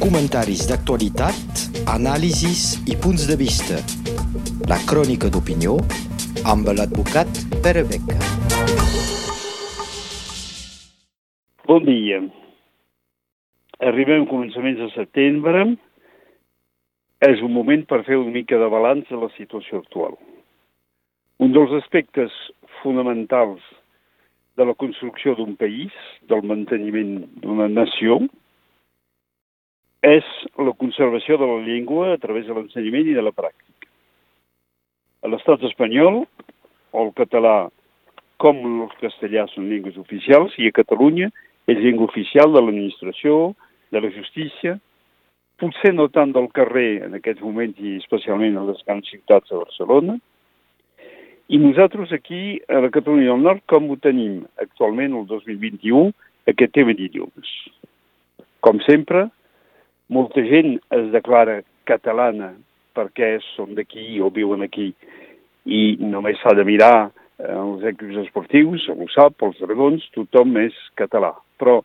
comentaris d'actualitat, anàlisis i punts de vista. La crònica d'opinió amb l'advocat Pere Beca. Bon dia. Arribem a començaments de setembre. És un moment per fer una mica de balanç de la situació actual. Un dels aspectes fonamentals de la construcció d'un país, del manteniment d'una nació, és la conservació de la llengua a través de l'ensenyament i de la pràctica. A l'estat espanyol, el català com el castellà són llengües oficials i a Catalunya és llengua oficial de l'administració, de la justícia, potser no tant del carrer en aquests moments i especialment a les grans ciutats de Barcelona, i nosaltres aquí, a la Catalunya del Nord, com ho tenim actualment, el 2021, aquest tema d'idiomes? Com sempre, molta gent es declara catalana perquè són d'aquí o viuen aquí i només s'ha de mirar eh, els equips esportius, ho sap, els dragons, tothom és català. Però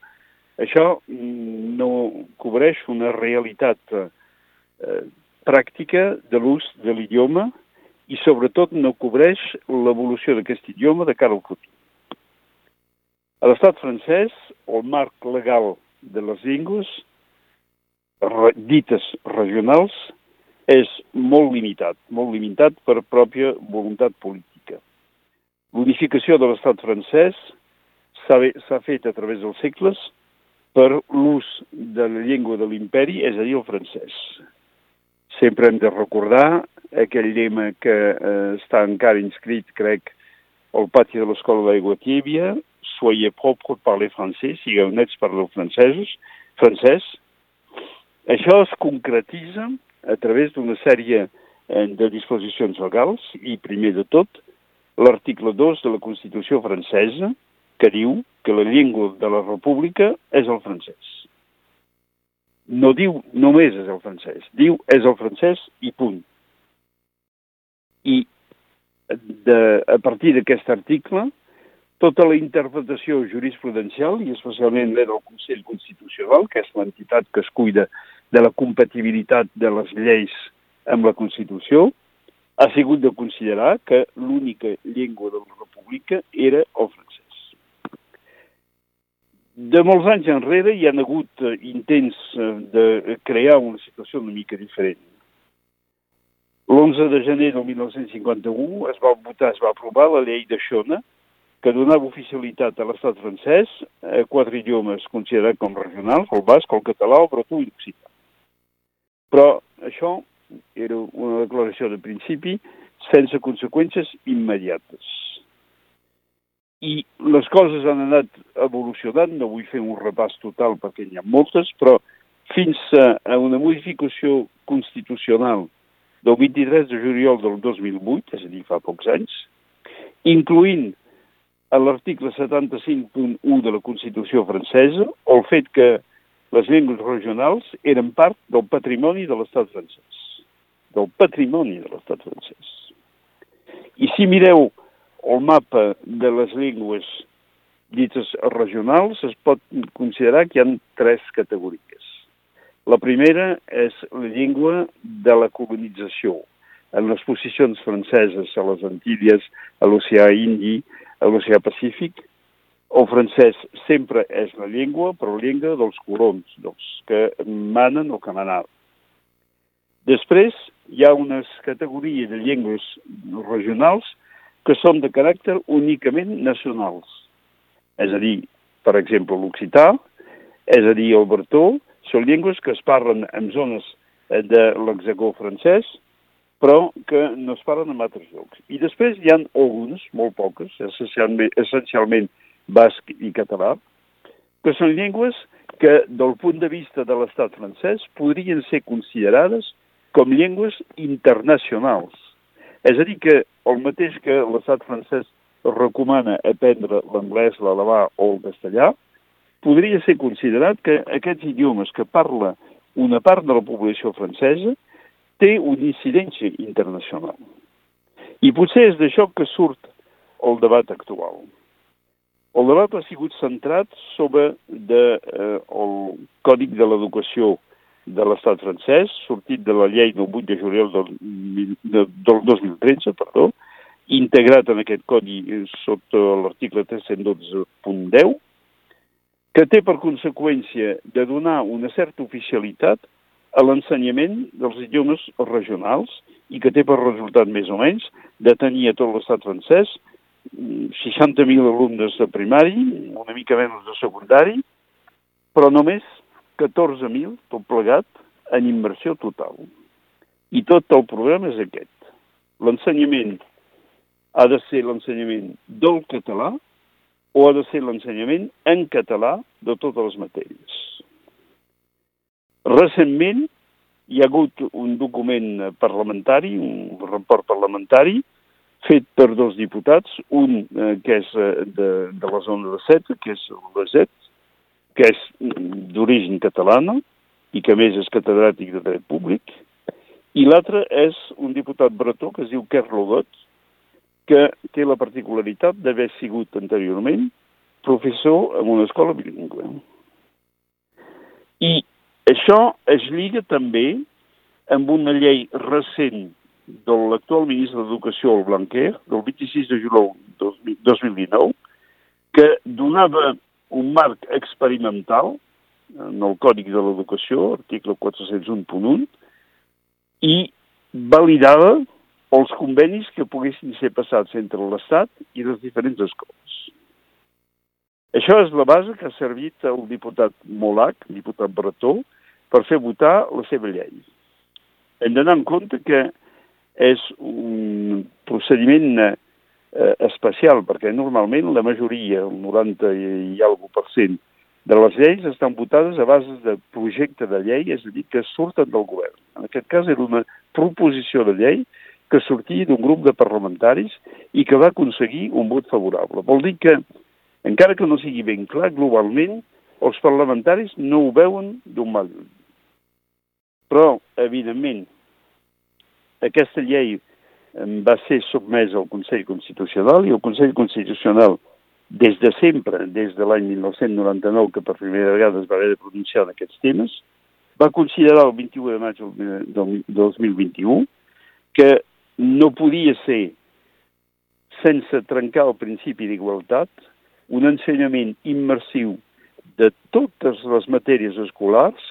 això mm, no cobreix una realitat eh, pràctica de l'ús de l'idioma i sobretot no cobreix l'evolució d'aquest idioma de cara al futur. A l'estat francès, el marc legal de les llengües dites regionals és molt limitat, molt limitat per pròpia voluntat política. L'unificació de l'estat francès s'ha fet a través dels segles per l'ús de la llengua de l'imperi, és a dir, el francès. Sempre hem de recordar aquell lema que eh, està encara inscrit, crec, al pati de l'escola d'aigua Tíbia, soyez propre, parlez français, sigueu nets, parleu francesos, francès, això es concretitza a través d'una sèrie eh, de disposicions legals i, primer de tot, l'article 2 de la Constitució francesa, que diu que la llengua de la república és el francès. No diu només és el francès, diu és el francès i punt. I de, a partir d'aquest article, tota la interpretació jurisprudencial, i especialment la del Consell Constitucional, que és l'entitat que es cuida de la compatibilitat de les lleis amb la Constitució, ha sigut de considerar que l'única llengua de la República era el francès. De molts anys enrere hi han hagut eh, intents eh, de crear una situació una mica diferent. L'11 de gener del 1951 es va votar, es va aprovar la llei de Xona, que donava oficialitat a l'estat francès a quatre idiomes considerats com regionals, el basc, el català, el bretó i l'occità. Però això era una declaració de principi sense conseqüències immediates. I les coses han anat evolucionant, no vull fer un repàs total perquè n'hi ha moltes, però fins a una modificació constitucional del 23 de juliol del 2008, és a dir, fa pocs anys, incluint a l'article 75.1 de la Constitució francesa el fet que les llengües regionals eren part del patrimoni de l'estat francès. Del patrimoni de l'estat francès. I si mireu el mapa de les llengües dites regionals, es pot considerar que hi ha tres categories. La primera és la llengua de la colonització. En les posicions franceses a les Antilles, a l'oceà Indi, a l'oceà Pacífic, el francès sempre és la llengua, però la llengua dels colons, dels que manen o que manaven. Després hi ha unes categories de llengües regionals que són de caràcter únicament nacionals. És a dir, per exemple, l'occità, és a dir, el bertó, són llengües que es parlen en zones de l'hexagó francès, però que no es parlen en altres llocs. I després hi ha algunes, molt poques, essencialment, essencialment basc i català, que són llengües que, del punt de vista de l'estat francès, podrien ser considerades com llengües internacionals. És a dir, que el mateix que l'estat francès recomana aprendre l'anglès, l'alemà o el castellà, podria ser considerat que aquests idiomes que parla una part de la població francesa té una incidència internacional. I potser és d'això que surt el debat actual. El debat ha sigut centrat sobre de, eh, el Còdic de l'Educació de l'estat francès, sortit de la llei del 8 de juliol del, del 2013, perdó, integrat en aquest codi sota l'article 312.10, que té per conseqüència de donar una certa oficialitat a l'ensenyament dels idiomes regionals i que té per resultat més o menys de tenir a tot l'estat francès 60.000 alumnes de primari, una mica menys de secundari, però només 14.000, tot plegat, en immersió total. I tot el programa és aquest. L'ensenyament ha de ser l'ensenyament del català o ha de ser l'ensenyament en català de totes les matèries. Recentment hi ha hagut un document parlamentari, un report parlamentari, fet per dos diputats, un eh, que és eh, de, de la zona de Seta, que és l'Eset, que és d'origen catalana i que més és catedràtic de dret públic, i l'altre és un diputat bretó que es diu Kerr Logot, que té la particularitat d'haver sigut anteriorment professor en una escola bilingüe. I això es lliga també amb una llei recent de l'actual ministre d'Educació, el Blanquer, del 26 de juliol 2019, que donava un marc experimental en el Còdic de l'Educació, article 401.1, i validava els convenis que poguessin ser passats entre l'Estat i les diferents escoles. Això és la base que ha servit el diputat Molac, diputat Bretó, per fer votar la seva llei. Hem d'anar en compte que és un procediment eh, especial, perquè normalment la majoria, el 90 i, alguna per cent, de les lleis estan votades a base de projecte de llei, és a dir, que surten del govern. En aquest cas era una proposició de llei que sortia d'un grup de parlamentaris i que va aconseguir un vot favorable. Vol dir que, encara que no sigui ben clar, globalment, els parlamentaris no ho veuen d'un mal. Però, evidentment, aquesta llei va ser sotmès al Consell Constitucional i el Consell Constitucional des de sempre, des de l'any 1999, que per primera vegada es va haver de pronunciar en aquests temes, va considerar el 21 de maig del 2021 que no podia ser, sense trencar el principi d'igualtat, un ensenyament immersiu de totes les matèries escolars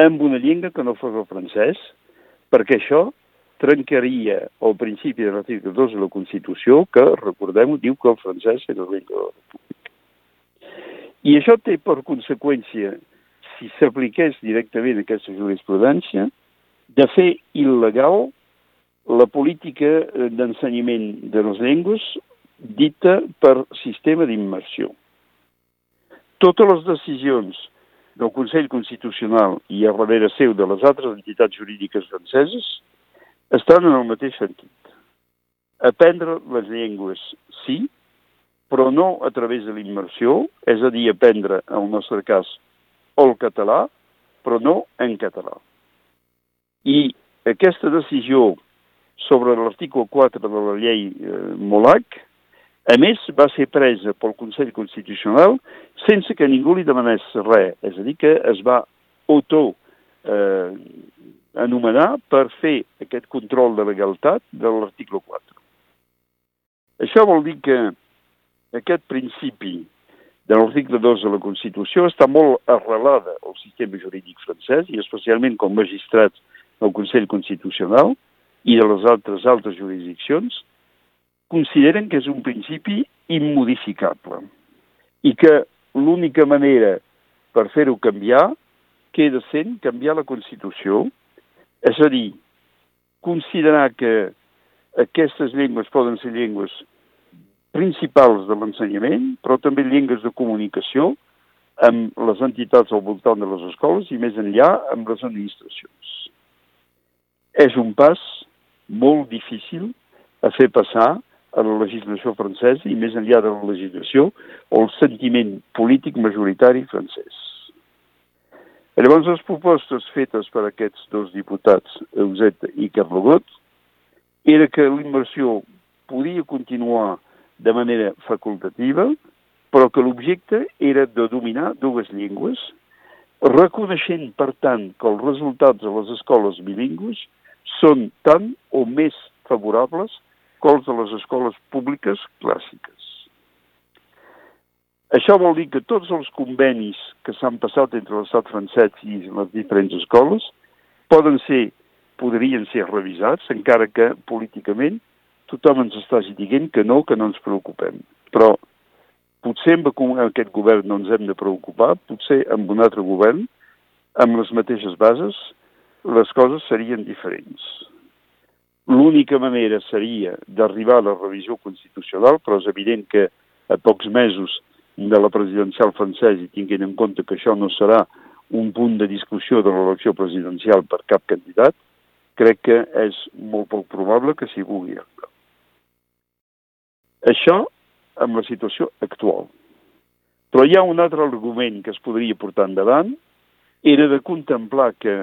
amb una llengua que no fos el francès, perquè això trencaria el principi de l'article 2 de la Constitució, que, recordem-ho, diu que el francès és la llengua de la República. I això té per conseqüència, si s'apliqués directament aquesta jurisprudència, de fer il·legal la política d'ensenyament de les llengües dita per sistema d'immersió. Totes les decisions del Consell Constitucional i a darrere seu de les altres entitats jurídiques franceses estan en el mateix sentit. Aprendre les llengües, sí, però no a través de l'immersió, és a dir, aprendre, en el nostre cas, el català, però no en català. I aquesta decisió sobre l'article 4 de la llei eh, Molac, a més, va ser presa pel Consell Constitucional sense que ningú li demanés res, és a dir, que es va auto eh, anomenar per fer aquest control de legalitat de l'article 4. Això vol dir que aquest principi de l'article 2 de la Constitució està molt arrelada al sistema jurídic francès i especialment com magistrats del Consell Constitucional i de les altres altres jurisdiccions consideren que és un principi immodificable i que l'única manera per fer-ho canviar queda sent canviar la Constitució és a dir, considerar que aquestes llengües poden ser llengües principals de l'ensenyament, però també llengües de comunicació amb les entitats al voltant de les escoles i més enllà amb les administracions. És un pas molt difícil a fer passar a la legislació francesa i més enllà de la legislació o el sentiment polític majoritari francès. Llavors, les propostes fetes per aquests dos diputats, Euset i Carlogot, era que l'immersió podia continuar de manera facultativa, però que l'objecte era de dominar dues llengües reconeixent, per tant, que els resultats de les escoles bilingües són tant o més favorables els de les escoles públiques clàssiques. Això vol dir que tots els convenis que s'han passat entre l'estat francès i les diferents escoles poden ser, podrien ser revisats, encara que políticament tothom ens està dient que no, que no ens preocupem. Però potser amb aquest govern no ens hem de preocupar, potser amb un altre govern, amb les mateixes bases, les coses serien diferents. L'única manera seria d'arribar a la revisió constitucional, però és evident que a pocs mesos de la presidencial francesa i tinguent en compte que això no serà un punt de discussió de l'elecció presidencial per cap candidat, crec que és molt poc probable que s'hi vulgui arribar. Això amb la situació actual. Però hi ha un altre argument que es podria portar endavant, era de contemplar que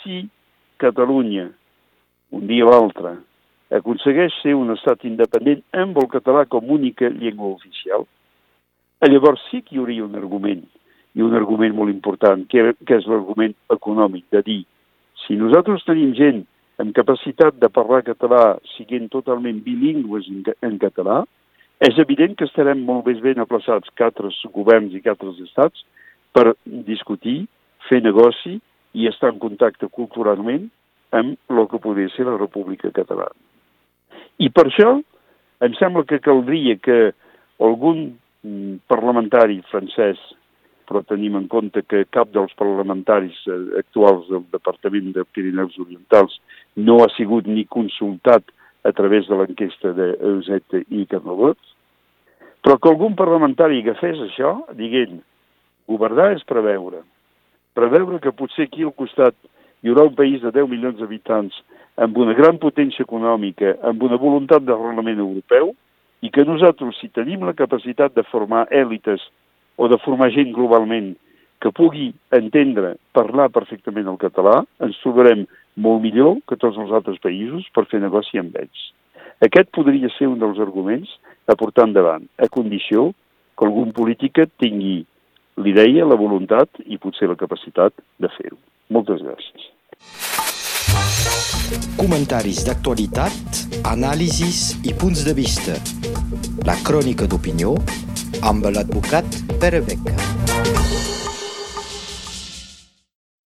si Catalunya un dia o l'altre, aconsegueix ser un estat independent amb el català com única llengua oficial, llavors sí que hi hauria un argument, i un argument molt important, que, que és l'argument econòmic, de dir, si nosaltres tenim gent amb capacitat de parlar català siguent totalment bilingües en, en català, és evident que estarem molt més ben aplaçats que altres governs i que altres estats per discutir, fer negoci i estar en contacte culturalment amb el que podria ser la República Catalana. I per això em sembla que caldria que algun mm, parlamentari francès, però tenim en compte que cap dels parlamentaris eh, actuals del Departament de Pirineus Orientals no ha sigut ni consultat a través de l'enquesta d'Euseta i Carnavot, però que algun parlamentari agafés això dient governar és preveure. Preveure que potser aquí al costat hi haurà un país de 10 milions d'habitants amb una gran potència econòmica, amb una voluntat d'arrelament europeu, i que nosaltres, si tenim la capacitat de formar èlites o de formar gent globalment que pugui entendre, parlar perfectament el català, ens trobarem molt millor que tots els altres països per fer negoci amb ells. Aquest podria ser un dels arguments a portar endavant, a condició que algun polític tingui l'idea, la voluntat i potser la capacitat de fer-ho. Moltes gràcies. Comentaris d'actualitat, anàlisis i punts de vista. La crònica d'opinió amb l'advocat Pere Beca.